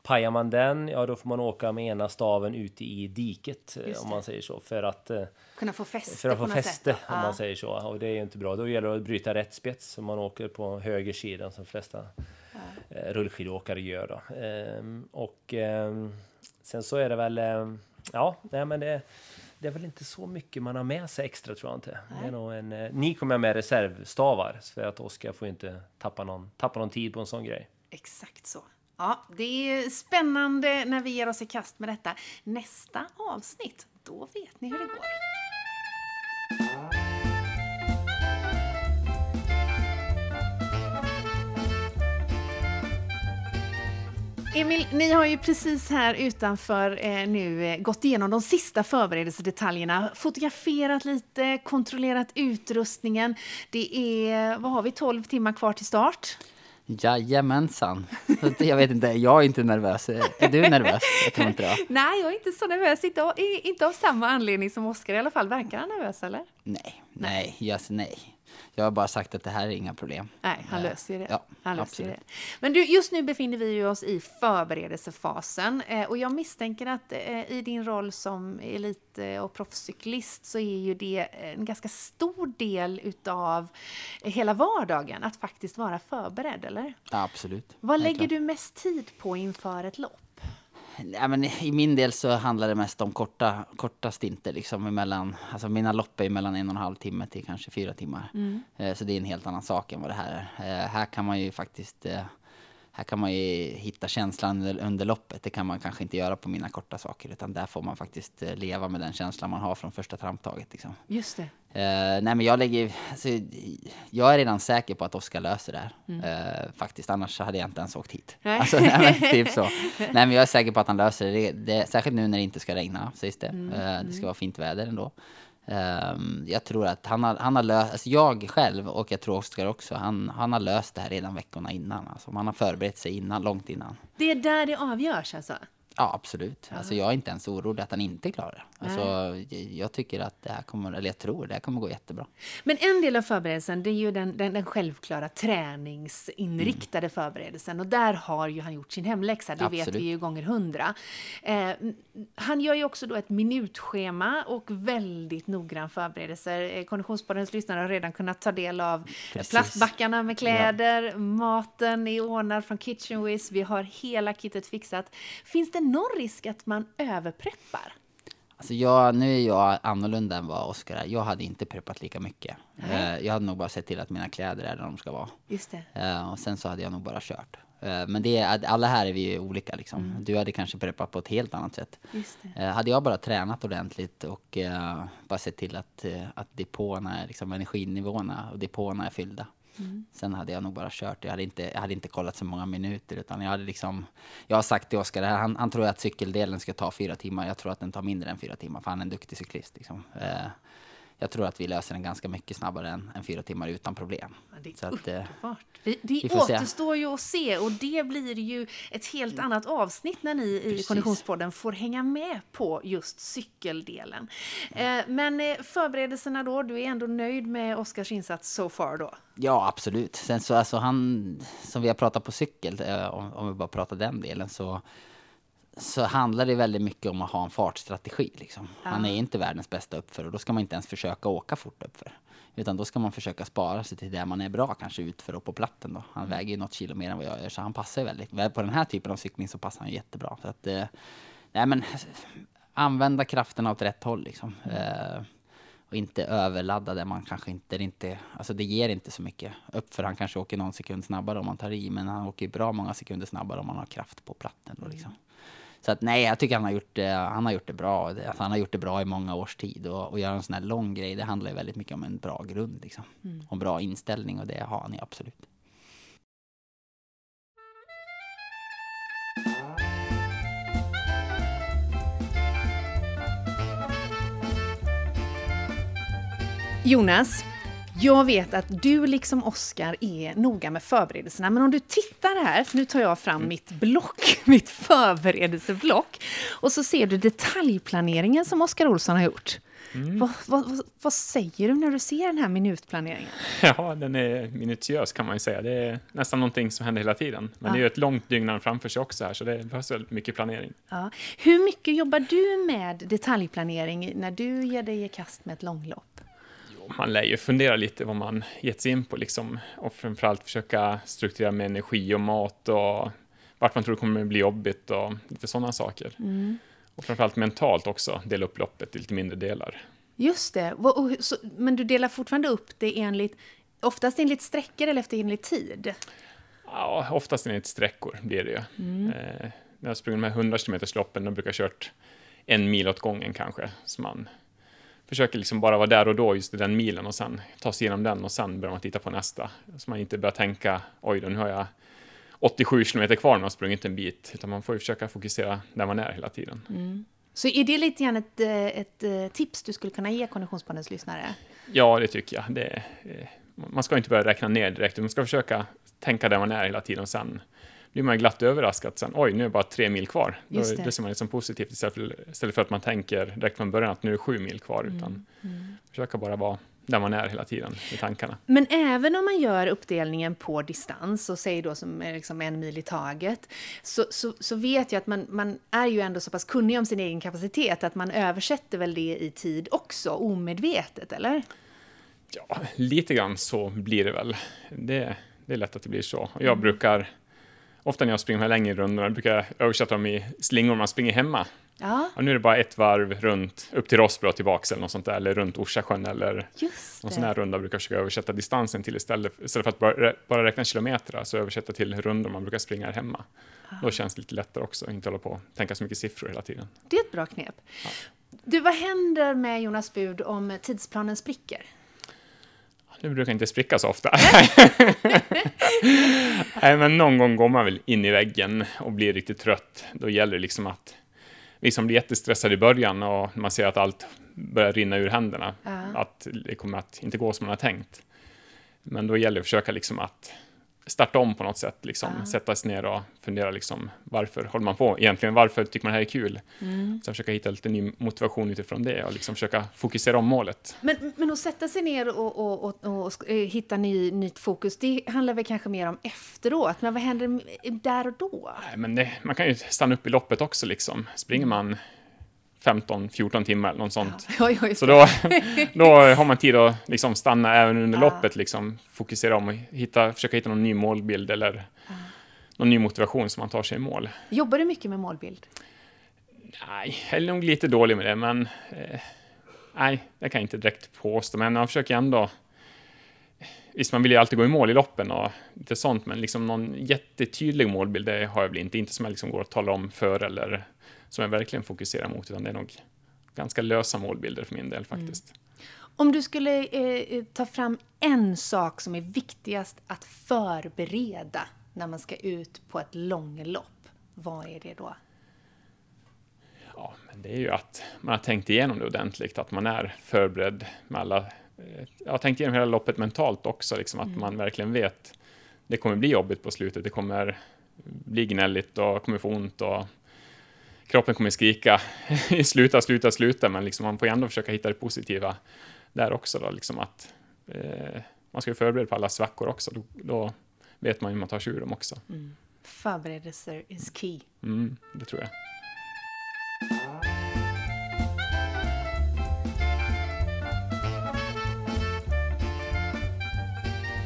Pajar man den, ja då får man åka med ena staven ute i diket eh, om man säger så. För att, eh, Kunna få fäste för att få fäste om Ja. man säger så. Och det är ju inte bra. Då gäller det att bryta rätt spets så man åker på höger sida som de flesta eh, rullskidåkare gör. Då. Ehm, och ehm, sen så är det väl, ehm, ja, nej men det, det är väl inte så mycket man har med sig extra tror jag inte. En, eh, ni kommer med reservstavar för att Oskar får inte tappa någon, tappa någon tid på en sån grej. Exakt så. Ja, det är spännande när vi ger oss i kast med detta. Nästa avsnitt, då vet ni hur det går. Emil, ni har ju precis här utanför eh, nu eh, gått igenom de sista förberedelsedetaljerna, fotograferat lite, kontrollerat utrustningen. Det är, vad har vi, 12 timmar kvar till start? Jajamensan. jag vet inte, jag är inte nervös. Är du nervös? Jag tror inte det. Nej, jag är inte så nervös. Inte av, inte av samma anledning som Oskar i alla fall. Verkar han nervös eller? Nej, nej, yes, nej. Jag har bara sagt att det här är inga problem. Nej, han löser ju det. Ja, han löser absolut. det. Men du, just nu befinner vi oss i förberedelsefasen eh, och jag misstänker att eh, i din roll som elit eh, och proffscyklist så är ju det en ganska stor del utav hela vardagen att faktiskt vara förberedd, eller? Ja, absolut. Vad lägger du mest tid på inför ett lopp? Ja, men I min del så handlar det mest om korta, korta stinter. Liksom, emellan, alltså mina lopp är mellan en och en halv timme till kanske fyra timmar. Eh, så det är en helt annan sak än vad det här är. Eh, här kan man ju faktiskt eh, här kan man ju hitta känslan under, under loppet. Det kan man kanske inte göra på mina korta saker. Utan där får man faktiskt eh, leva med den känslan man har från första tramptaget. Liksom. Just det. Eh, nej men jag lägger, alltså, jag är redan säker på att Oskar löser det här. Eh, faktiskt, annars hade jag inte ens åkt hit. Nej. Alltså, nej, men, typ så. [LAUGHS] Nej men jag är säker på att han löser det. det, det särskilt nu när det inte ska regna, sägs det. Eh, det ska vara fint väder ändå. Ehm, jag tror att han har, han har löst, alltså jag själv och jag tror Oskar också, han, han har löst det här redan veckorna innan. Alltså, han har förberett sig innan, långt innan. Det är där det avgörs alltså? Ja, absolut. Alltså, jag är inte ens orolig att han inte klarar det. Alltså, jag, tycker att det här kommer, eller jag tror det här kommer gå jättebra. Men en del av förberedelsen det är ju den, den, den självklara träningsinriktade förberedelsen och där har ju han gjort sin hemläxa, det vet Absolut. vi ju gånger hundra. Eh, han gör ju också då ett minutschema och väldigt noggrann förberedelser. Eh, Konditionspoddens lyssnare har redan kunnat ta del av Precis. plastbackarna med kläder, maten är ordnad från Kitchen Whiz, vi har hela kittet fixat. Finns det någon risk att man överpreppar? Alltså jag, nu är jag annorlunda än vad Oskar är. Jag hade inte preppat lika mycket. Eh, jag hade nog bara sett till att mina kläder är där de ska vara. Just det. Eh, och sen så hade jag nog bara kört. Eh, men det är, alla här är vi ju olika liksom. Du hade kanske preppat på ett helt annat sätt. Just det. Hade jag bara tränat ordentligt och bara sett till att, att depåerna, liksom energinivåerna och depåerna är fyllda. Mm. Sen hade jag nog bara kört. Jag hade, inte, jag hade inte kollat så många minuter utan jag hade liksom... Jag har sagt till Oskar, han, han tror att cykeldelen ska ta fyra timmar. Jag tror att den tar mindre än fyra timmar för han är en duktig cyklist liksom. Eh, jag tror att vi löser den ganska mycket snabbare än, än fyra timmar utan problem. Ja, det är Så att, eh, uppenbart. Vi, det vi får se. återstår ju att se och det blir ju ett helt annat avsnitt när ni i Precis. Konditionspodden får hänga med på just cykeldelen. Eh, men eh, förberedelserna då, du är ändå nöjd med Oskars insats so far då? Ja, absolut. Sen så alltså han, som vi har pratat på cykel, om, om vi bara pratar den delen, så, så handlar det väldigt mycket om att ha en fartstrategi. Liksom. Han är inte världens bästa uppför och då ska man inte ens försöka åka fort uppför. Utan då ska man försöka spara sig till där man är bra, kanske utför och på platten. Då. Han väger ju något kilo mer än vad jag gör, så han passar ju väldigt. På den här typen av cykling så passar han jättebra. Så att, eh, nej men, använda krafterna åt rätt håll liksom. Eh, och inte överladda där man kanske inte, det inte, alltså det ger inte så mycket. Uppför han kanske åker någon sekund snabbare om man tar i, men han åker ju bra många sekunder snabbare om man har kraft på platten då liksom. Så att nej, jag tycker han har gjort det, han har gjort det bra. Alltså, han har gjort det bra i många års tid och, och göra en sån här lång grej, det handlar ju väldigt mycket om en bra grund liksom. Och bra inställning och det har han ju absolut. Jonas, jag vet att du liksom Oskar är noga med förberedelserna, men om du tittar här, nu tar jag fram mitt block, [LAUGHS] mitt förberedelseblock, och så ser du detaljplaneringen som Oskar Olsson har gjort. Vad, vad, vad, vad säger du när du ser den här minutplaneringen? [LAUGHS] Ja, den är minutiös kan man ju säga. Det är nästan någonting som händer hela tiden. Men det är ju ett långt dygn framför sig också här, så det behövs väldigt mycket planering. Ja. Hur mycket jobbar du med detaljplanering när du ger dig i kast med ett långlopp? Man lär ju fundera lite vad man gett sig in på liksom. Och framförallt försöka strukturera med energi och mat och vart man tror det kommer bli jobbigt och lite sådana saker. Och framförallt mentalt också, dela upp loppet i lite mindre delar. Just det, men du delar fortfarande upp det enligt, oftast enligt sträckor eller efter enligt tid? Ja, oftast enligt sträckor blir det ju. Mm. Eh, när jag sprungit de här 100 km loppen, då brukar jag kört en mil åt gången kanske. Så man försöker liksom bara vara där och då just i den milen och sen ta sig igenom den och sen börjar man titta på nästa. Så man inte börjar tänka, oj då, nu har jag 87 km kvar när har sprungit en bit. Utan man får ju försöka fokusera där man är hela tiden. Mm. Så är det lite grann ett, eh, ett eh, tips du skulle kunna ge Konditionspoddens lyssnare? Ja, det tycker jag. Det, eh, man ska inte börja räkna ner direkt, man ska försöka tänka där man är hela tiden och sen blir man glatt överraskad sen. Oj, nu är det bara tre mil kvar. Då, det. det ser man liksom positivt istället för, istället för att man tänker direkt från början att nu är det sju mil kvar. Mm, Utan försöka bara vara där man är hela tiden i tankarna. Men även om man gör uppdelningen på distans och säger då som är liksom en mil i taget så, så, så vet jag att man, man är ju ändå så pass kunnig om sin egen kapacitet att man översätter väl det i tid också, omedvetet, eller? Ja, lite grann så blir det väl. Det, det är lätt att det blir så. Mm. jag brukar, ofta när jag springer de här längre rundorna, brukar jag översätta dem i slingor man springer hemma. Ja, Och nu är det bara ett varv runt, upp till Rossbro och tillbaks eller något sånt där, eller runt Orsasjön eller just någon sån här runda brukar jag försöka översätta distansen till istället, istället för att bara, bara räkna kilometer, så översätta till rundor man brukar springa här hemma. Då känns det lite lättare också, inte hålla på och tänka så mycket siffror hela tiden. Det är ett bra knep. Du, vad händer med Jonas Bud om tidsplanen spricker? Det brukar inte spricka så ofta. [LAUGHS] [LAUGHS] Nej, men någon gång går man väl in i väggen och blir riktigt trött. Då gäller det liksom att vi som blir jättestressade i början och man ser att allt börjar rinna ur händerna, Ja. att det kommer att inte gå som man har tänkt. Men då gäller det att försöka liksom att starta om på något sätt, liksom. Ja. sätta sig ner och fundera liksom, varför håller man på egentligen? Varför tycker man det här är kul? Mm. Sen försöka hitta lite ny motivation utifrån det och liksom försöka fokusera om målet. Men, men att sätta sig ner och, och, och, och, eh, hitta ny, nytt fokus, det handlar väl kanske mer om efteråt. Men vad händer där och då? Nej, men det, man kan ju stanna upp i loppet också liksom. Springer man 15-14 timmar eller något sånt. [LAUGHS] Oj, oj, Så då, [LAUGHS] då har man tid att liksom stanna även under Ja. loppet, liksom, fokusera om och hitta, försöka hitta någon ny målbild eller någon ny motivation som man tar sig i mål. Jobbar du mycket med målbild? Nej, jag är nog lite dålig med det, men eh, nej, det kan jag inte direkt påstå. Men jag försöker ändå... Visst, man vill ju alltid gå i mål i loppen och lite sånt, men liksom någon jättetydlig målbild, det har jag väl inte. Inte som jag liksom går och talar om för eller som jag verkligen fokuserar mot, utan det är nog ganska lösa målbilder för min del faktiskt. Om du skulle eh, ta fram en sak som är viktigast att förbereda när man ska ut på ett långlopp, vad är det då? Ja, men det är ju att man har tänkt igenom det ordentligt, att man är förberedd med alla... eh, Jag har tänkt igenom hela loppet mentalt också, liksom, att man verkligen vet det kommer bli jobbigt på slutet, det kommer bli gnälligt och kommer få ont och kroppen kommer skrika [LAUGHS] sluta, sluta, sluta, men liksom man får ändå försöka hitta det positiva där också då, liksom att eh, man ska ju förbereda på alla svackor också, då, då vet man hur man tar sig ur dem också. Förberedelser is key. Mm, det tror jag.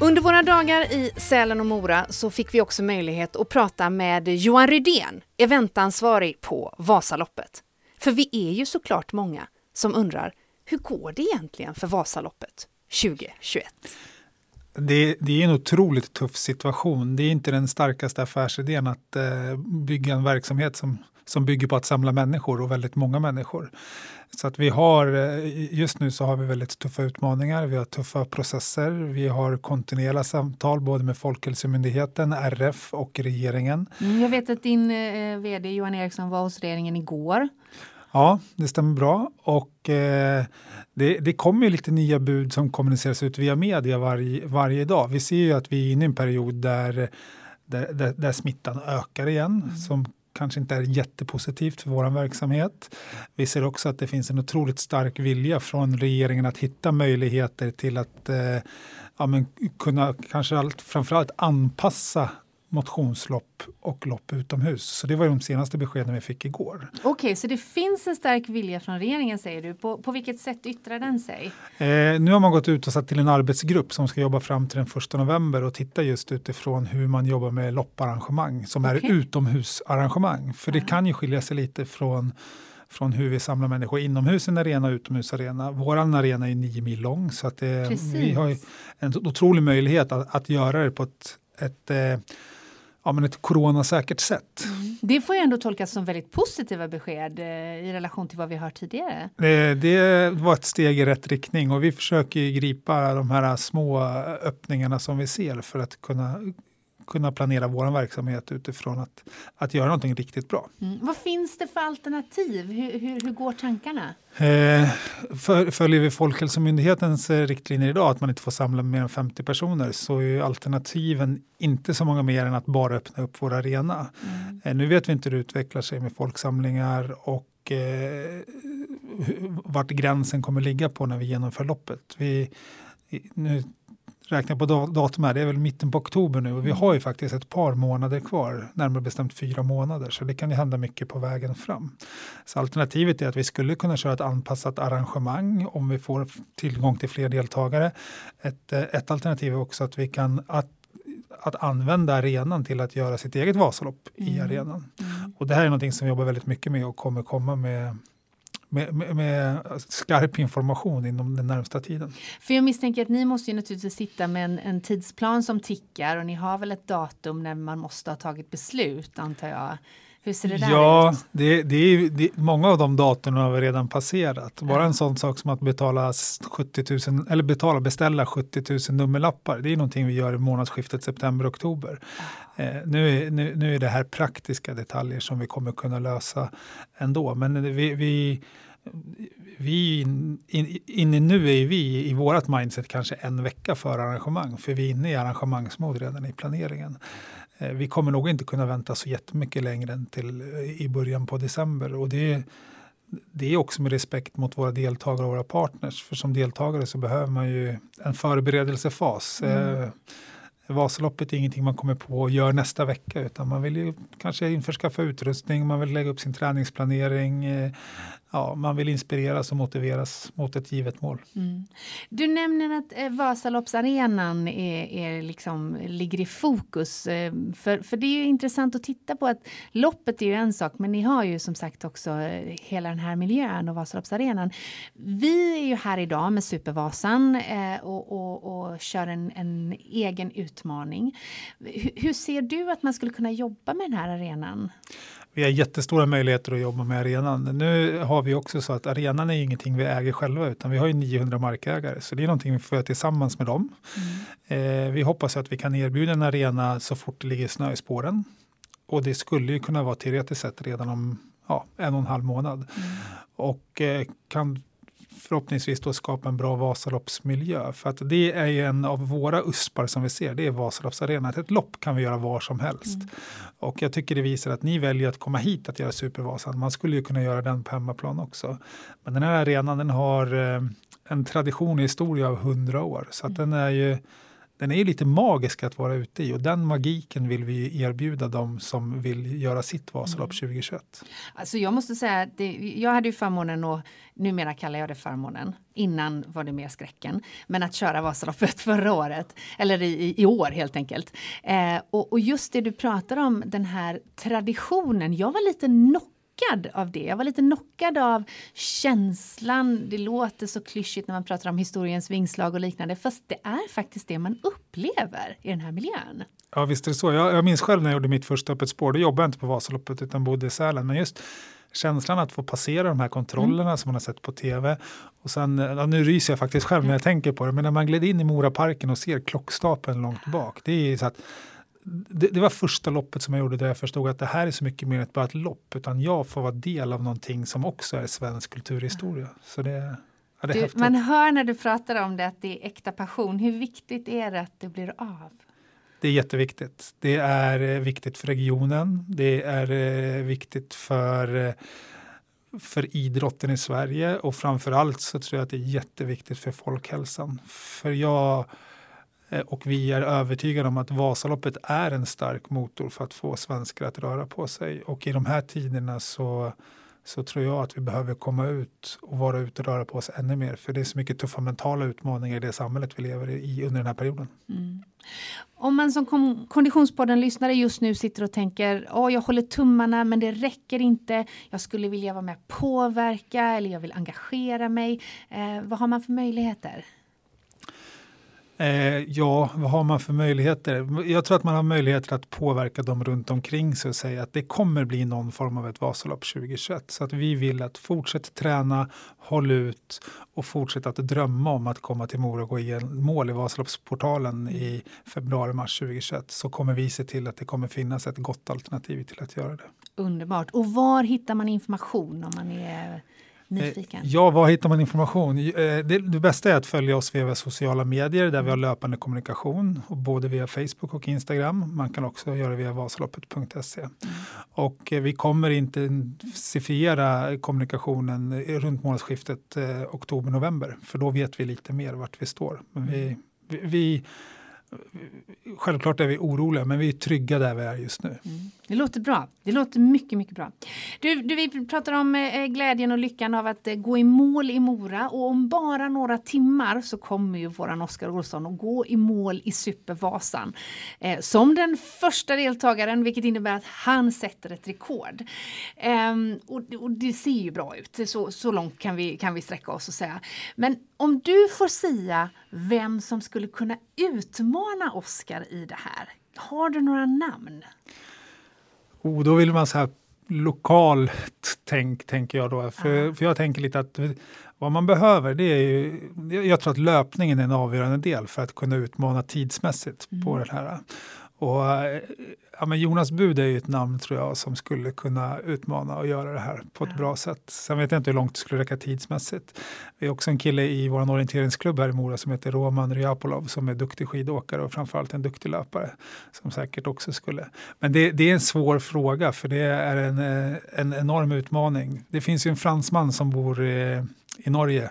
Under våra dagar i Sälen och Mora så fick vi också möjlighet att prata med Johan Rydén, eventansvarig på Vasaloppet. För vi är ju såklart många som undrar, hur går det egentligen för Vasaloppet 2021? Det, det är en otroligt tuff situation. Det är inte den starkaste affärsidén att eh, bygga en verksamhet som, som bygger på att samla människor och väldigt många människor. Så att vi har, eh, just nu så har vi väldigt tuffa utmaningar, vi har tuffa processer, vi har kontinuerliga samtal både med Folkhälsomyndigheten, RF och regeringen. Mm, jag vet att din eh, vd Johan Eriksson var hos regeringen igår. Ja, det stämmer bra. Och eh, det, det kommer lite nya bud som kommuniceras ut via media varje, varje dag. Vi ser ju att vi är inne i en period där, där, där, där smittan ökar igen, som kanske inte är jättepositivt för vår verksamhet. Vi ser också att det finns en otroligt stark vilja från regeringen att hitta möjligheter till att eh, ja, men kunna kanske allt, framförallt anpassa motionslopp och lopp utomhus. Så det var de senaste beskeden vi fick igår. Okej, så det finns en stark vilja från regeringen säger du. På, på vilket sätt yttrar den sig? Eh, nu har man gått ut och satt till en arbetsgrupp som ska jobba fram till den 1 november och titta just utifrån hur man jobbar med lopparrangemang som Okej. är utomhusarrangemang. För det kan ju skilja sig lite från från hur vi samlar människor inomhus i en arena och utomhusarena. Vår arena är nio mil lång så att det, Precis. vi har en otrolig möjlighet att, att göra det på ett, ett, eh, ja, men ett coronasäkert sätt. Det får ju ändå tolkas som väldigt positiva besked eh, i relation till vad vi hört tidigare. Det, det var ett steg i rätt riktning och vi försöker ju gripa de här små öppningarna som vi ser för att kunna kunna planera vår verksamhet utifrån att, att göra någonting riktigt bra. Mm. Vad finns det för alternativ? Hur, hur, hur går tankarna? Eh, för, följer vi Folkhälsomyndighetens eh, riktlinjer idag att man inte får samla mer än 50 personer så är alternativen inte så många mer än att bara öppna upp vår arena. Mm. Eh, nu vet vi inte hur det utvecklar sig med folksamlingar och eh, vart gränsen kommer ligga på när vi genomför loppet. Vi, nu räknar på datum här, det är väl mitten på oktober nu och vi mm. har ju faktiskt ett par månader kvar, närmare bestämt fyra månader, så det kan ju hända mycket på vägen fram. Så alternativet är att vi skulle kunna köra ett anpassat arrangemang om vi får tillgång till fler deltagare. Ett, eh, ett alternativ är också att vi kan att att använda arenan till att göra sitt eget Vasalopp mm. i arenan. Mm. Och det här är någonting som vi jobbar väldigt mycket med och kommer komma med med, med, med, skarp information inom den närmsta tiden. För jag misstänker att ni måste ju naturligtvis sitta med en, en, tidsplan som tickar och ni har väl ett datum när man måste ha tagit beslut antar jag. Hur ser det där ja, ut? Det, det är, det, många av de datumen har vi redan passerat. Bara ja. en sån sak som att betala, 70 000, eller betala, beställa 70 000 nummerlappar. Det är någonting vi gör i månadsskiftet september-oktober. Ja. Eh, nu, nu, nu är det här praktiska detaljer som vi kommer kunna lösa ändå. Men vi, vi vi in, inne nu är vi i vårt mindset kanske en vecka för arrangemang, för vi är inne i arrangemangsmod redan i planeringen. Eh, vi kommer nog inte kunna vänta så jättemycket längre än till eh, i början på december. Och det, det är också med respekt mot våra deltagare och våra partners. För som deltagare så behöver man ju en förberedelsefas. Mm. Vasaloppet är ingenting man kommer på och gör nästa vecka utan man vill ju kanske införskaffa utrustning, man vill lägga upp sin träningsplanering, eh, ja, man vill inspireras och motiveras mot ett givet mål. Mm. Du nämner att eh, Vasaloppsarenan är, är liksom, ligger i fokus. Eh, för, för det är intressant att titta på att loppet är ju en sak men ni har ju som sagt också hela den här miljön och Vasaloppsarenan. Vi är ju här idag med Supervasan och, och, och kör en, en egen utmaning. H hur ser du att man skulle kunna jobba med den här arenan? Vi har jättestora möjligheter att jobba med arenan. Nu har vi också så att arenan är ingenting vi äger själva utan vi har ju 900 markägare så det är någonting vi får göra tillsammans med dem. Mm. Eh, vi hoppas att vi kan erbjuda en arena så fort det ligger snö i spåren. Och det skulle ju kunna vara teoretiskt sett redan om ja, en och en halv månad. Mm. Och eh, kan förhoppningsvis då skapa en bra Vasaloppsmiljö. För att det är ju en av våra uspar som vi ser, det är Vasaloppsarenan. Ett lopp kan vi göra var som helst. Mm. Och jag tycker det visar att ni väljer att komma hit att göra Supervasan. Man skulle ju kunna göra den på hemmaplan också. Men den här arenan den har eh, en tradition och historia av hundra år. Så att mm. den är ju den är lite magisk att vara ute i och den magiken vill vi erbjuda dem som vill göra sitt Vasalopp mm. 2021. Alltså jag måste säga att jag hade ju förmånen och numera kallar jag det förmånen. Innan var det mer skräcken. Men att köra Vasaloppet [LAUGHS] förra året, eller i, i år helt enkelt. Eh, och, och just det du pratar om, den här traditionen. Jag var lite knock knockad av det. Jag var lite knockad av känslan. Det låter så klyschigt när man pratar om historiens vingslag och liknande. Fast det är faktiskt det man upplever i den här miljön. Ja visst är det så. Jag, jag minns själv när jag gjorde mitt första Öppet spår. Då jobbade jag inte på Vasaloppet utan bodde i Sälen. Men just känslan att få passera de här kontrollerna mm. som man har sett på tv. Och sen, ja, nu ryser jag faktiskt själv när jag tänker på det, men när man gled in i Moraparken och ser klockstapeln långt bak. Det är så att det, det, var första loppet som jag gjorde där jag förstod att det här är så mycket mer än bara ett lopp, utan jag får vara del av någonting som också är svensk kulturhistoria. Så det, ja, det du, man hör när du pratar om det att det är äkta passion. Hur viktigt är det att det blir av? Det är jätteviktigt. Det är eh, viktigt för regionen. Det är eh, viktigt för eh, för idrotten i Sverige och framför allt så tror jag att det är jätteviktigt för folkhälsan. För jag Eh, och vi är övertygade om att Vasaloppet är en stark motor för att få svenskar att röra på sig. Och i de här tiderna så, så tror jag att vi behöver komma ut och vara ute och röra på oss ännu mer. För det är så mycket tuffa mentala utmaningar i det samhället vi lever i under den här perioden. Mm. Om man som Konditionspodden-lyssnare just nu sitter och tänker oh, jag håller tummarna men det räcker inte. Jag skulle vilja vara med och påverka eller jag vill engagera mig. Eh, vad har man för möjligheter? Eh, ja, vad har man för möjligheter? Jag tror att man har möjligheter att påverka dem runt omkring sig och säga att det kommer bli någon form av ett Vasalopp 2021. Så att vi vill att fortsätta träna, håll ut och fortsätta att drömma om att komma till Mora och gå i mål i Vasaloppsportalen i februari-mars 2021 så kommer vi se till att det kommer finnas ett gott alternativ till att göra det. Underbart. Och var hittar man information om man är nyfiken? Eh, ja, var hittar man information? Eh, det, det, bästa är att följa oss via sociala medier där vi har löpande kommunikation, både via Facebook och Instagram. Man kan också göra det via vasaloppet.se. Mm. Och eh, vi kommer intensifiera kommunikationen runt månadsskiftet oktober-november, för då vet vi lite mer vart vi står. Men vi, vi, vi Självklart är vi oroliga, men vi är trygga där vi är just nu. Mm. Det låter bra. Det låter mycket, mycket bra. Du, du vi pratar om eh, eh, glädjen och lyckan av att eh, gå i mål i Mora och om bara några timmar så kommer ju våran Oskar Olsson att gå i mål i Supervasan eh, som den första deltagaren, vilket innebär att han sätter ett rekord. Ehm, och, och, det ser ju bra ut. Så, så långt kan vi, kan vi sträcka oss och säga. Men om du får säga vem som skulle kunna utmana Oskar i det här, har du några namn? Oh, då vill man så här lokalt tänk, tänker jag då. För, för jag tänker lite att vad man behöver, det är ju, jag tror att löpningen är en avgörande del för att kunna utmana tidsmässigt mm. på det här. Och, ja, men Jonas Bud är ju ett namn tror jag som skulle kunna utmana och göra det här på ett ja. bra sätt. Sen vet jag inte hur långt det skulle räcka tidsmässigt. Vi har också en kille i vår orienteringsklubb här i Mora som heter Roman Ryapolov som är duktig skidåkare och framförallt en duktig löpare som säkert också skulle. Men det, det är en svår fråga för det är en, en enorm utmaning. Det finns ju en fransman som bor i, i Norge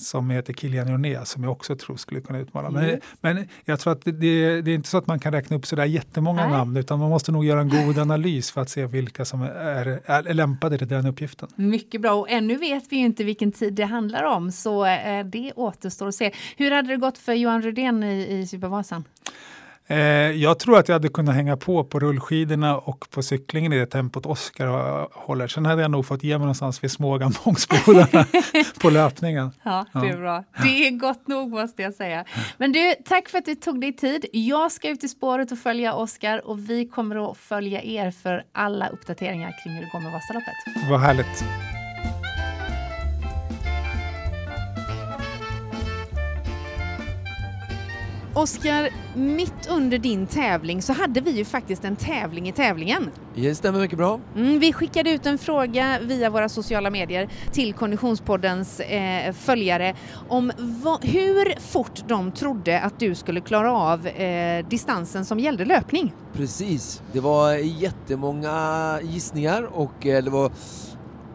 som heter Kilian Jorné som jag också tror skulle kunna utmana. Mm. Men, men jag tror att det, det, är inte så att man kan räkna upp sådär jättemånga Nej. namn utan man måste nog göra en god [LAUGHS] analys för att se vilka som är, är lämpade till den uppgiften. Mycket bra och ännu vet vi ju inte vilken tid det handlar om så eh, det återstår att se. Hur hade det gått för Johan Rydén i, i Supervasan? Eh, jag tror att jag hade kunnat hänga på på rullskidorna och på cyklingen i det tempot Oskar håller. Sen hade jag nog fått ge mig någonstans vid Smågan Bångsbodarna [LAUGHS] på löpningen. Ja, det är bra. Det är gott nog måste jag säga. Men du, tack för att du tog dig tid. Jag ska ut i spåret och följa Oskar och vi kommer att följa er för alla uppdateringar kring hur det går med Vasaloppet. Vad härligt. Oskar, mitt under din tävling så hade vi ju faktiskt en tävling i tävlingen. Det stämmer mycket bra. Mm, vi skickade ut en fråga via våra sociala medier till Konditionspoddens eh, följare om hur fort de trodde att du skulle klara av eh, distansen som gällde löpning. Precis, det var jättemånga gissningar och eh, det var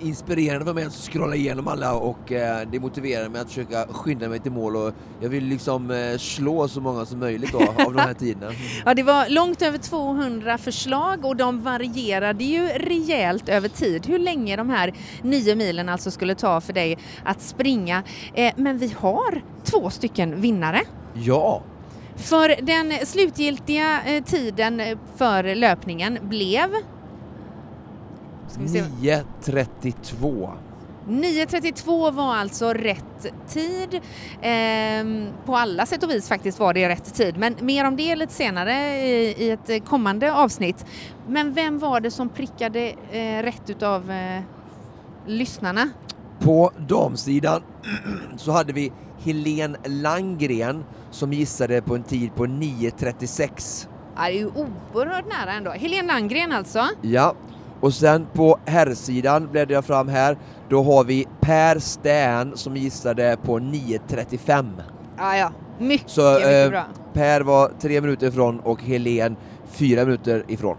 inspirerande för mig att scrolla igenom alla och eh, det motiverar mig att försöka skynda mig till mål och jag vill liksom eh, slå så många som möjligt då, av de här [LAUGHS] tiderna. Ja, det var långt över 200 förslag och de varierade ju rejält över tid hur länge de här nio milen alltså skulle ta för dig att springa. Eh, men vi har två stycken vinnare. Ja, för den slutgiltiga eh, tiden för löpningen blev 9.32. 9.32 var alltså rätt tid. Eh, på alla sätt och vis faktiskt var det rätt tid, men mer om det lite senare i, i ett kommande avsnitt. Men vem var det som prickade eh, rätt utav eh, lyssnarna? På damsidan [CLEARS THROAT] så hade vi Helene Langgren som gissade på en tid på 9.36. Ja, det är ju oerhört nära ändå. Helene Langgren alltså? Ja, och sen på herrsidan bläddrar jag fram här, då har vi Per Stern som gissade på 9.35. Ja, ja. Mycket, Så, mycket eh, bra. Per var tre minuter ifrån och Helen fyra minuter ifrån.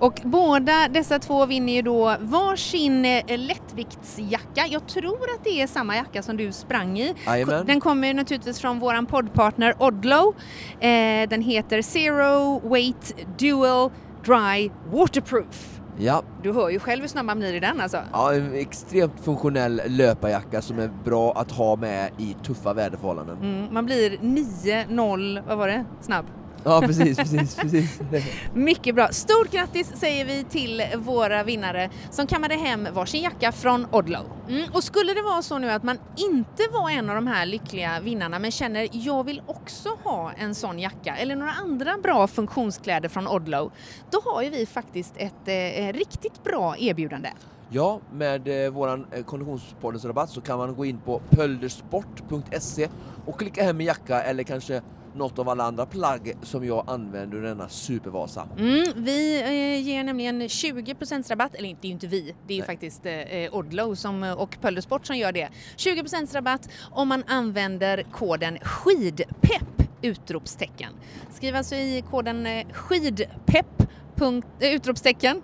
Och båda dessa två vinner ju då varsin eh, lättviktsjacka. Jag tror att det är samma jacka som du sprang i. Amen. Den kommer naturligtvis från våran poddpartner Odlow. Eh, den heter Zero Weight Dual Dry Waterproof. Ja. Du hör ju själv hur snabb man blir i den alltså. Ja, en extremt funktionell löparjacka som är bra att ha med i tuffa väderförhållanden. Mm, man blir 9-0, vad var det, snabb? Ja, precis, precis, precis. [LAUGHS] Mycket bra. Stort grattis säger vi till våra vinnare som kammade hem varsin jacka från Odlow. Mm. Och skulle det vara så nu att man inte var en av de här lyckliga vinnarna men känner jag vill också ha en sån jacka eller några andra bra funktionskläder från Odlow, då har ju vi faktiskt ett eh, riktigt bra erbjudande. Ja, med eh, våran eh, Konditionspoddens rabatt så kan man gå in på pöldersport.se och klicka hem en jacka eller kanske något av alla andra plagg som jag använder under denna supervasa. Mm, vi eh, ger nämligen 20% rabatt, eller inte, det är ju inte vi, det är ju faktiskt eh, Odlow som, och Pöldersport som gör det. 20% rabatt om man använder koden SKIDPEPP! Utropstecken. Skriv alltså i koden eh, SKIDPEPP! punkt- eh, Utropstecken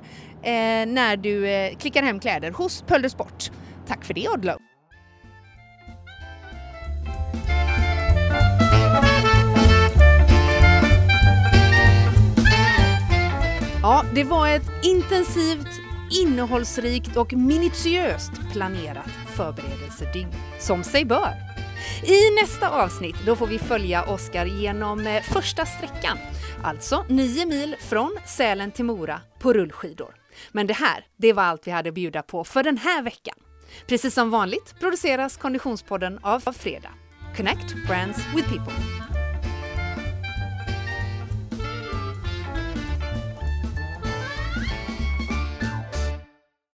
eh, när du eh, klickar hem kläder hos Pöldersport. Tack för det Odlow! Ja, det var ett intensivt, innehållsrikt och minutiöst planerat förberedelsedygn, som sig bör. I nästa avsnitt då får vi följa Oskar genom eh, första sträckan, alltså nio mil från Sälen till Mora på rullskidor. Men det här, det var allt vi hade att bjuda på för den här veckan. Precis som vanligt produceras Konditionspodden av Fredag. Connect Brands with People.